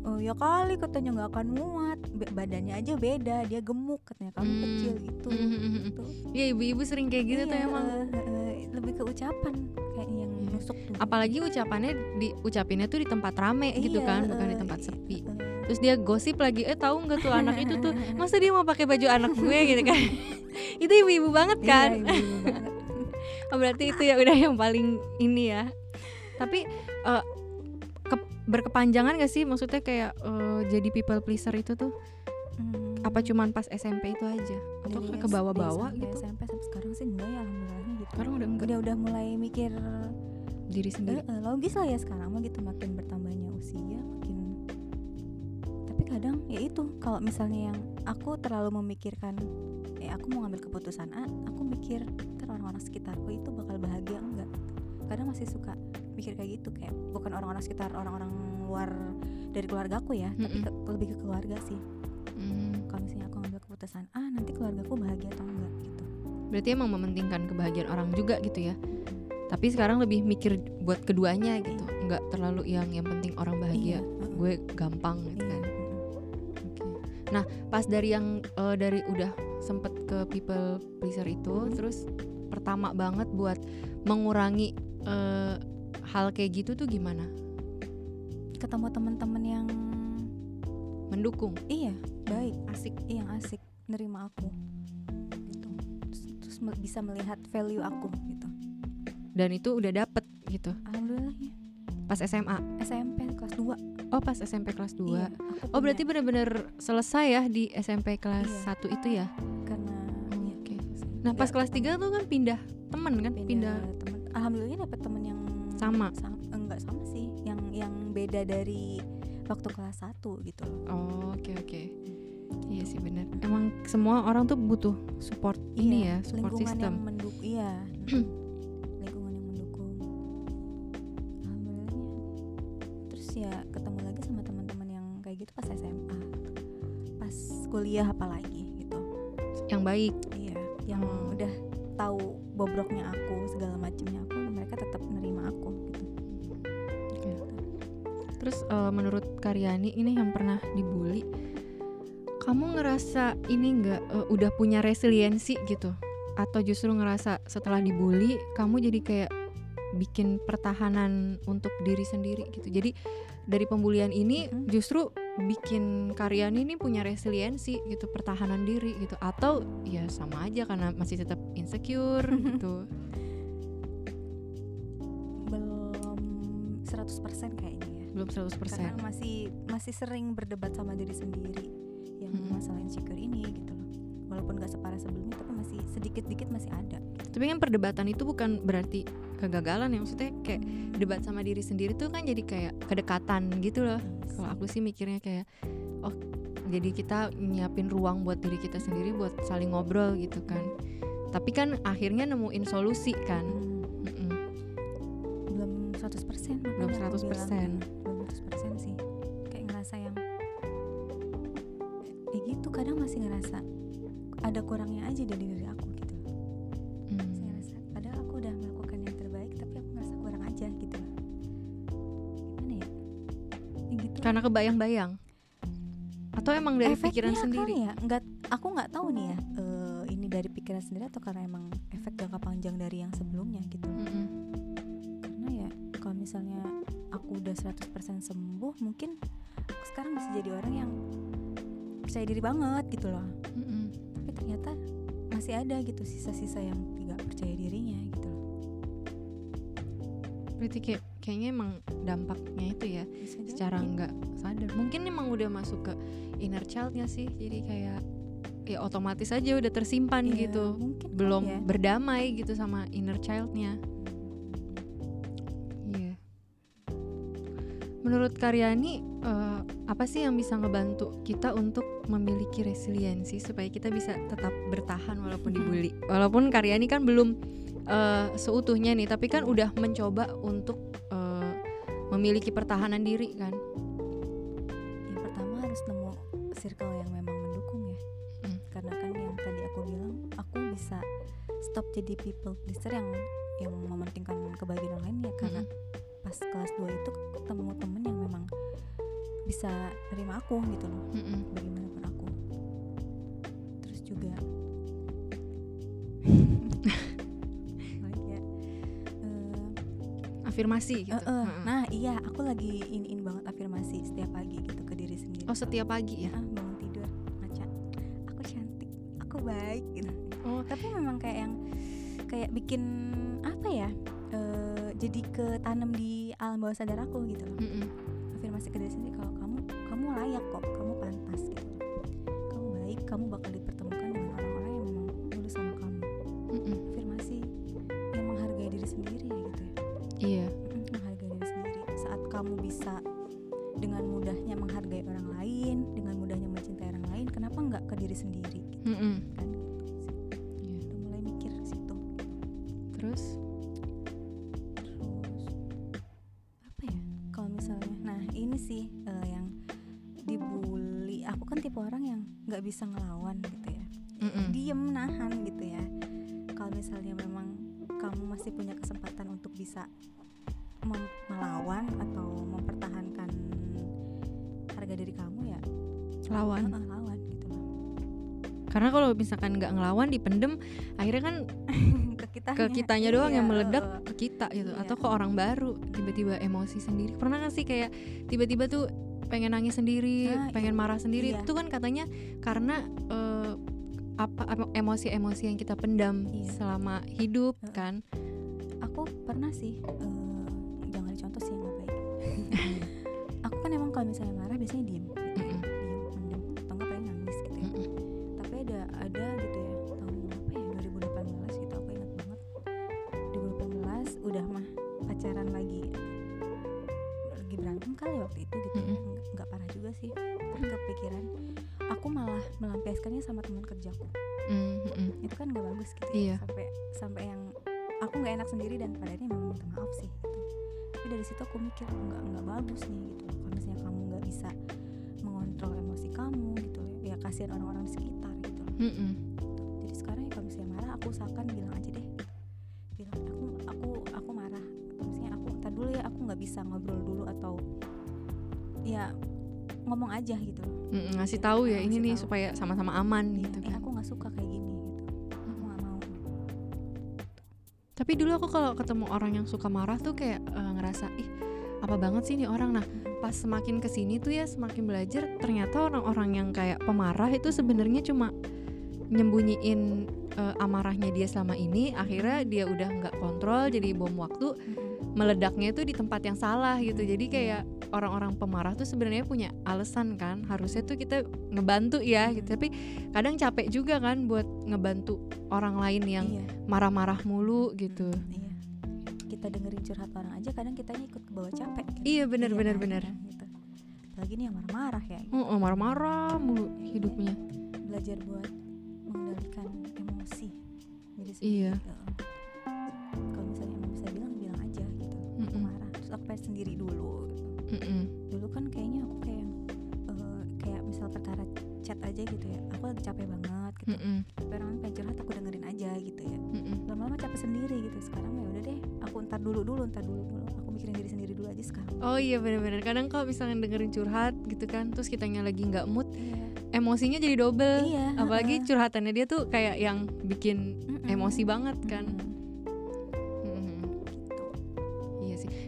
oh ya kali katanya nggak akan muat Be- badannya aja beda dia gemuk katanya kamu Hmm. kecil gitu Mhm. gitu Iya ibu-ibu sering kayak gitu tuh Iya, emang eh, eh, lebih ke ucapan kayak yang Iya. nusuk tuh apalagi ucapannya di ucapinnya tuh di tempat rame gitu Iya, kan bukan di tempat i- sepi eh, terus dia gosip lagi eh tahu nggak tuh anak itu tuh masa dia mau pakai baju anak gue gitu kan itu ibu-ibu banget iya, kan ibu-ibu banget. Oh, berarti itu ya udah yang paling ini ya. Tapi berkepanjangan gak sih? Maksudnya kayak eh, jadi people pleaser itu tuh Hmm, apa cuman pas SMP itu aja? Atau dari ke SD bawah-bawah gitu? SMP sampai sekarang sih enggak ya alhamdulillahnya gitu. Sekarang udah enggak. Udah udah mulai mikir diri sendiri. eh, logis lah ya sekarang mah gitu makin bertambahnya usia makin tapi kadang ya itu kalau misalnya yang aku terlalu memikirkan eh aku mau ngambil keputusan A aku mikir ntar orang-orang sekitarku itu bakal bahagia enggak? Kadang masih suka mikir kayak gitu kayak bukan orang-orang sekitar orang-orang luar dari keluargaku ya tapi Mm-mm. ke- lebih ke keluarga sih Hmm, kalau misalnya aku ngambil keputusan A nanti keluargaku bahagia atau enggak gitu berarti emang mementingkan kebahagiaan orang juga gitu ya. Tapi sekarang lebih mikir buat keduanya gitu, nggak terlalu yang yang penting orang bahagia. Iya. Gue gampang gitu Iya, kan. Oke. Nah, pas dari yang eh, dari udah sempet ke people pleaser itu, Hmm. terus pertama banget buat mengurangi eh, hal kayak gitu tuh gimana? ketemu teman-teman yang Mendukung, iya baik asik. Iya, yang asik nerima aku gitu terus, terus bisa melihat value aku gitu Dan itu udah dapet gitu. alhamdulillahnya Pas SMA. SMP kelas 2 Oh, pas SMP kelas 2. iya, Oh, berarti bener-bener selesai ya di SMP kelas Iya. 1 itu ya? karena Oh, iya. Nah, pas Nggak- kelas 3 tuh kan pindah temen kan? Pindah, temen alhamdulillahnya dapet temen yang Sama? sam- enggak sama sih yang yang beda dari waktu kelas 1 gitu Oh, oke oke. Iya sih bener. Emang semua orang tuh butuh support ini ya, Iya, support lingkungan system. yang mendukung iya lingkungan yang mendukung alhamdulillahnya terus ya ketemu lagi sama teman-teman yang kayak gitu pas SMA pas kuliah apalagi gitu Yang baik. iya yang Hmm. udah tahu bobroknya aku segala macamnya aku Eh, menurut Karyani ini yang pernah dibully, kamu ngerasa ini nggak eh, udah punya resiliensi gitu? Atau justru ngerasa setelah dibully kamu jadi kayak bikin pertahanan untuk diri sendiri gitu? Jadi dari pembulian ini Mhm. justru bikin Karyani ini punya resiliensi gitu, pertahanan diri gitu? Atau ya sama aja karena masih tetap insecure gitu? belum 100% kayaknya ya Belum 100%. karena masih masih sering berdebat sama diri sendiri yang Mm-mm. masalah insecure ini gitu loh walaupun gak separah sebelumnya tapi masih sedikit-dikit masih ada Tapi kan perdebatan itu bukan berarti kegagalan ya maksudnya kayak debat sama diri sendiri tuh kan jadi kayak kedekatan gitu loh. Iya Kalau aku sih mikirnya kayak oh jadi kita nyiapin ruang buat diri kita sendiri buat saling ngobrol gitu kan. Tapi kan akhirnya nemuin solusi kan. Hmm. Persen Belum 100%. belum 100% kurangnya aja dari diri aku gitu Hmm. masih ngerasa padahal aku udah melakukan yang terbaik tapi aku ngerasa kurang aja gitu gimana ya ya gitu Karena kebayang-bayang. Atau emang dari Efeknya pikiran sendiri? ya nggak aku nggak tahu nih ya eh, ini dari pikiran sendiri atau karena emang efek jangka panjang dari yang sebelumnya gitu Mm-mm. karena ya kalau misalnya aku udah 100% sembuh mungkin aku sekarang bisa jadi orang yang percaya diri banget gitu loh Mm-mm. tapi ternyata masih ada gitu sisa-sisa yang tidak percaya dirinya gitu loh Berarti kayak kayaknya emang dampaknya itu ya bisa secara nggak sadar. Mungkin emang udah masuk ke inner childnya sih. Jadi kayak ya otomatis aja udah tersimpan Iya, gitu. mungkin Belum ya. berdamai gitu sama inner childnya. Iya. Menurut Karyani eh, apa sih yang bisa ngebantu kita untuk memiliki resiliensi supaya kita bisa tetap bertahan walaupun dibully. Walaupun Karyani kan belum eh, seutuhnya nih, tapi kan udah mencoba untuk eh, memiliki pertahanan diri kan. yang pertama harus nemu circle yang memang mendukung ya Hmm. karena kan yang tadi aku bilang aku bisa stop jadi people pleaser yang yang mementingkan kebahagiaan orang lain ya karena Mm-mm. pas kelas 2 itu ketemu temen yang memang bisa nerima aku gitu loh Mm-mm. bagaimanapun aku terus juga ya Afirmasi gitu. eh, eh, Mm-mm. nah iya aku lagi iniin banget afirmasi setiap pagi gitu ke diri sendiri Oh setiap pagi ya. ah bangun tidur ngaca aku cantik aku baik gitu Oh tapi memang kayak yang kayak bikin apa ya eh, jadi ketanam di alam bawah sadar aku gitu loh mm-mm. afirmasi ke diri sendiri kalau kamu kamu layak kok kamu pantas gitu. Kamu baik kamu bakal dipertemukan ini sih eh, yang dibully aku kan tipe orang yang nggak bisa ngelawan gitu ya Mm-mm. diem nahan gitu ya kalau misalnya memang kamu masih punya kesempatan untuk bisa melawan atau mempertahankan harga diri kamu ya lawan. lawan gitu loh Karena kalau misalkan nggak ngelawan dipendem, akhirnya kan ke kita ke kitanya doang yang Iya, meledak ke kita gitu Iya. atau ke orang baru tiba-tiba emosi sendiri. Pernah gak sih kayak tiba-tiba tuh pengen nangis sendiri, Nah, pengen marah sendiri. iya. Itu kan katanya karena eh, apa emo- emosi-emosi yang kita pendam Iya. selama hidup kan. aku pernah sih eh, jangan dicontoh sih yang gak aku usahakan bilang aja deh bilang aku aku aku marah atau misalnya aku ntar dulu ya aku nggak bisa ngobrol dulu atau ya ngomong aja gitu Mm-mm, ngasih tahu ya ini Ngasih nih tahu. supaya sama-sama aman Iya, gitu eh kan. aku nggak suka kayak gini gitu aku nggak mau Tapi dulu aku kalau ketemu orang yang suka marah tuh kayak eh, ngerasa ih apa banget sih nih orang. Nah pas semakin ke sini tuh ya semakin belajar ternyata orang-orang yang kayak pemarah itu sebenarnya cuma nyembunyiin eh, amarahnya dia selama ini. Akhirnya dia udah nggak kontrol jadi bom waktu meledaknya itu di tempat yang salah gitu. Jadi kayak orang-orang pemarah tuh sebenarnya punya alasan kan. Harusnya tuh kita ngebantu ya gitu. Tapi kadang capek juga kan buat ngebantu orang lain yang iya. marah-marah mulu gitu. Mm, iya kita dengerin curhat orang aja kadang kitanya ikut ke bawah capek kan? Iya bener Iya bener kan, bener. kan, gitu. apalagi nih yang marah-marah ya gitu. Oh, oh, marah-marah mulu hidupnya. belajar buat mengendalikan diri Iya. kalau misalnya emang bisa bilang bilang aja gitu aku Mm-mm. marah terus aku pengen sendiri dulu Mm-mm. dulu kan kayaknya aku kayak misal perkara chat aja gitu ya aku lagi capek banget gitu. Mm-mm. tapi orang pengen curhat aku dengerin aja gitu ya. Mm-mm. lama-lama capek sendiri gitu sekarang ya udah deh aku ntar dulu dulu ntar dulu dulu. Aku mikirin diri sendiri dulu aja sekarang. Oh iya bener-bener. Kadang kalau misalnya dengerin curhat gitu kan Terus kitanya lagi nggak mood iya. Emosinya jadi double. Iya Apalagi curhatannya dia tuh kayak yang bikin Mm-mm. emosi banget kan. Mm-mm,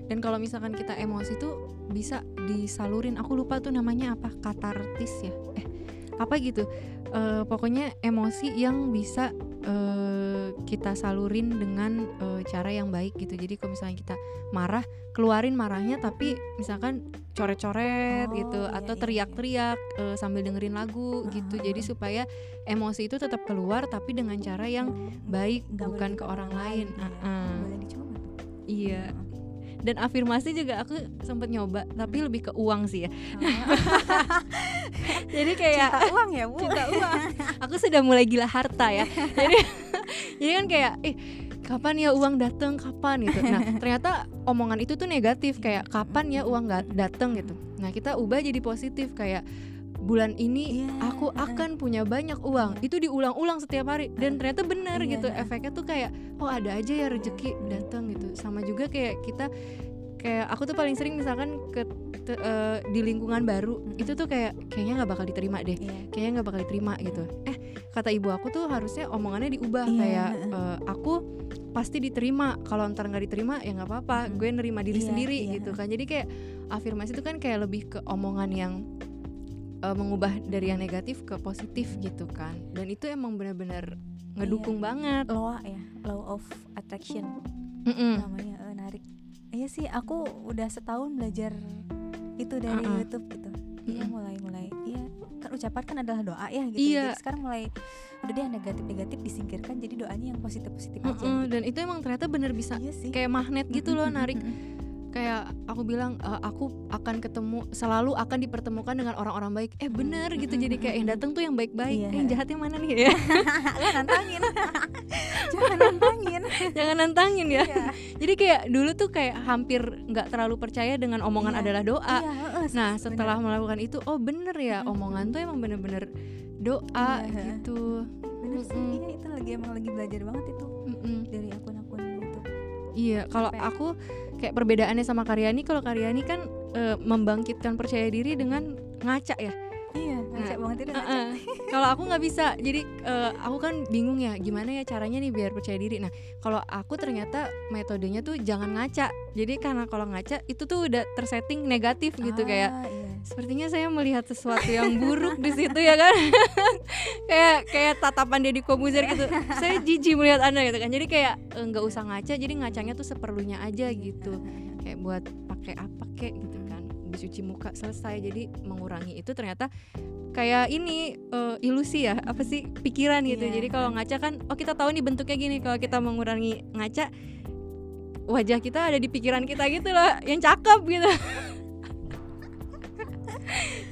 Dan kalau misalkan kita emosi tuh bisa disalurin. Aku lupa tuh namanya apa? Katartis ya. Eh, apa gitu. Eh, pokoknya emosi yang bisa eh, kita salurin dengan eh, cara yang baik gitu. Jadi kalau misalnya kita marah, keluarin marahnya tapi misalkan coret-coret Oh, gitu iya, atau iya, teriak-teriak eh, sambil dengerin lagu gitu. Jadi supaya emosi itu tetap keluar tapi dengan cara yang baik nggak bukan ke orang lain. boleh dicoba tuh Iya. Dan afirmasi juga aku sempet nyoba tapi lebih ke uang sih ya. Jadi kayak cinta uang ya bu? Cinta uang. Aku sudah mulai gila harta ya. Jadi jadi kan kayak eh kapan ya uang datang kapan? gitu. Nah ternyata omongan itu tuh negatif kayak kapan ya uang nggak datang gitu. Nah kita ubah jadi positif kayak bulan ini Iya, aku heeh. akan punya banyak uang Iya. itu diulang-ulang setiap hari dan ternyata benar Iya, gitu heeh. efeknya tuh kayak oh ada aja ya rezeki Hmm. datang gitu sama juga kayak kita kayak aku tuh paling sering misalkan ke te- eh, di lingkungan baru Mm-mm. itu tuh kayak kayaknya nggak bakal diterima deh Iya. kayaknya nggak bakal diterima gitu eh kata ibu aku tuh harusnya omongannya diubah Iya, kayak eh, aku pasti diterima kalau ntar nggak diterima ya nggak apa-apa gue nerima diri Iya, sendiri iya, gitu kan jadi kayak afirmasi itu kan kayak lebih ke omongan yang eh, mengubah dari yang negatif ke positif gitu kan dan itu emang benar-benar ngedukung Iya. banget law ya law of attraction Mm-mm. namanya eh, narik iya sih aku udah setahun belajar itu dari Uh-uh. YouTube gitu iya Mm-mm. mulai mulai iya kan ucapan kan adalah doa ya gitu Iya. jadi sekarang mulai udah deh yang negatif negatif disingkirkan jadi doanya yang positif positif aja Mm-mm. gitu. dan itu emang ternyata bener bisa iya sih kayak magnet gitu loh narik. Kayak aku bilang "Eh, aku akan ketemu selalu akan dipertemukan dengan orang-orang baik eh bener gitu jadi kayak yang datang tuh yang baik-baik Iya. eh yang jahatnya mana nih ya Lah, nantangin jangan nantangin jangan nantangin ya Iya. jadi kayak dulu tuh kayak hampir nggak terlalu percaya dengan omongan Iya. adalah doa Iya, heeh, nah bener. setelah melakukan itu oh bener ya Mm-mm. omongan tuh emang bener-bener doa Iya. gitu bener sih Mm-mm. iya itu lagi emang lagi belajar banget itu Mm-mm. dari itu Iya, kalau aku kayak perbedaannya sama Karyani, kalau Karyani kan eh, membangkitkan percaya diri dengan ngaca ya. iya ngaca Nah, banget itu ngaca Heeh. kalau aku nggak bisa, jadi eh, aku kan bingung ya, gimana ya caranya nih biar percaya diri. Nah, kalau aku ternyata metodenya tuh jangan ngaca. Jadi karena kalau ngaca itu tuh udah tersetting negatif gitu kayak Ah, iya. Sepertinya saya melihat sesuatu yang buruk di situ ya kan? Kayak kayak tatapan Deddy Kobuzer gitu. Saya jijik melihat anda gitu kan. Jadi kayak eh, nggak usah ngaca jadi ngacanya tuh seperlunya aja gitu. Kayak buat pakai apa kek gitu kan. Cuci muka selesai. Jadi mengurangi itu ternyata kayak ini eh, ilusi ya apa sih pikiran gitu. Iya. jadi kalau ngaca kan oh kita tahu nih bentuknya gini. Kalau kita mengurangi ngaca wajah kita ada di pikiran kita gitu loh yang cakep gitu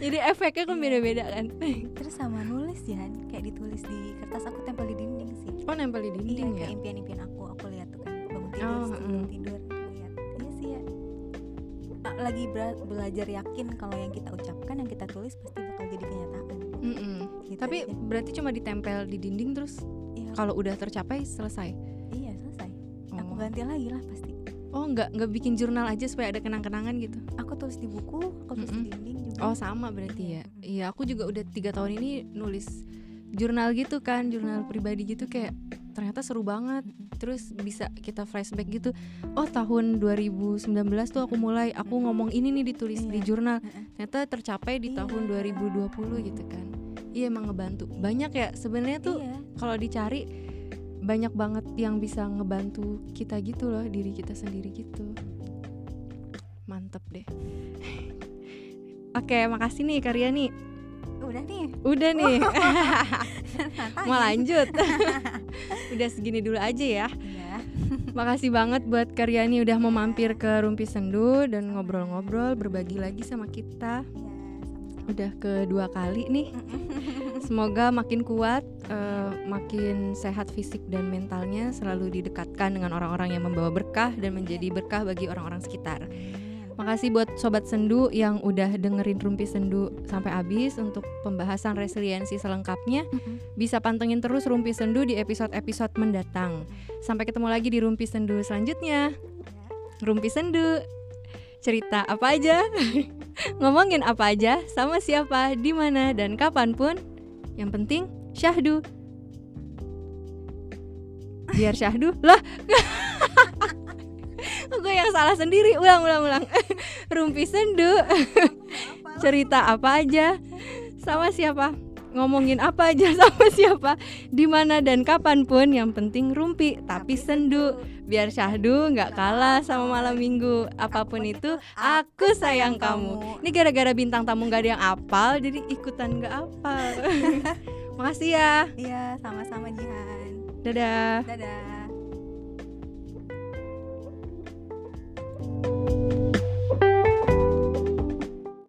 jadi efeknya kan Iya. beda-beda kan? Terus sama nulis ya kayak ditulis di kertas aku tempel di dinding sih. Oh nempel di dinding iya ya? impian-impian aku aku lihat tuh kan bangun tidur Oh, sebelum mm. tidur aku lihat. Iya sih ya. Lagi bela- belajar yakin kalau yang kita ucapkan yang kita tulis pasti bakal jadi kenyataan. Gitu tapi aja. berarti cuma ditempel di dinding terus Iya, kalau udah tercapai selesai? Iya selesai. Aku Oh. ganti lagi lah pasti. Oh nggak nggak bikin jurnal aja supaya ada kenang-kenangan gitu? Aku tulis di buku aku tulis Mm-mm. di dinding oh sama berarti ya? Iya aku juga udah tiga tahun ini nulis jurnal gitu kan jurnal pribadi gitu kayak ternyata seru banget. Terus bisa kita flashback gitu. Oh tahun 2019 tuh aku mulai aku ngomong ini nih ditulis di Iya. jurnal. Heeh. ternyata tercapai di Iya. tahun 2020 gitu kan. Iya emang ngebantu. Banyak ya sebenarnya tuh iya. kalau dicari banyak banget yang bisa ngebantu kita gitu loh diri kita sendiri gitu. Mantep deh oke makasih nih Karyani udah nih? Udah nih. Mau lanjut. Udah segini dulu aja ya. Iya. Makasih banget buat Karyani udah mau mampir ke Rumpi Sendu dan ngobrol-ngobrol berbagi lagi sama kita. Iya udah kedua kali nih. Semoga makin kuat, eh, makin sehat fisik dan mentalnya, selalu didekatkan dengan orang-orang yang membawa berkah dan menjadi berkah bagi orang-orang sekitar. Makasih buat Sobat Sendu yang udah dengerin Rumpi Sendu sampai habis untuk pembahasan resiliensi selengkapnya. Bisa pantengin terus Rumpi Sendu di episode-episode mendatang. Sampai ketemu lagi di Rumpi Sendu selanjutnya. Rumpi Sendu. Cerita apa aja? Ngomongin apa aja? Sama siapa? Di mana dan kapan pun. Yang penting syahdu. Biar syahdu. Lah. Gue yang salah sendiri. Ulang ulang ulang. Rumpi Sendu. Cerita apa aja? Sama siapa? ngomongin apa aja sama siapa di mana dan kapan pun yang penting rumpi tapi sendu biar syahdu nggak kalah sama malam minggu apa pun itu aku sayang kamu ini gara-gara bintang tamu nggak ada yang apal jadi ikutan nggak apal makasih ya Iya, sama-sama Jihan. dadah Dadah. thank you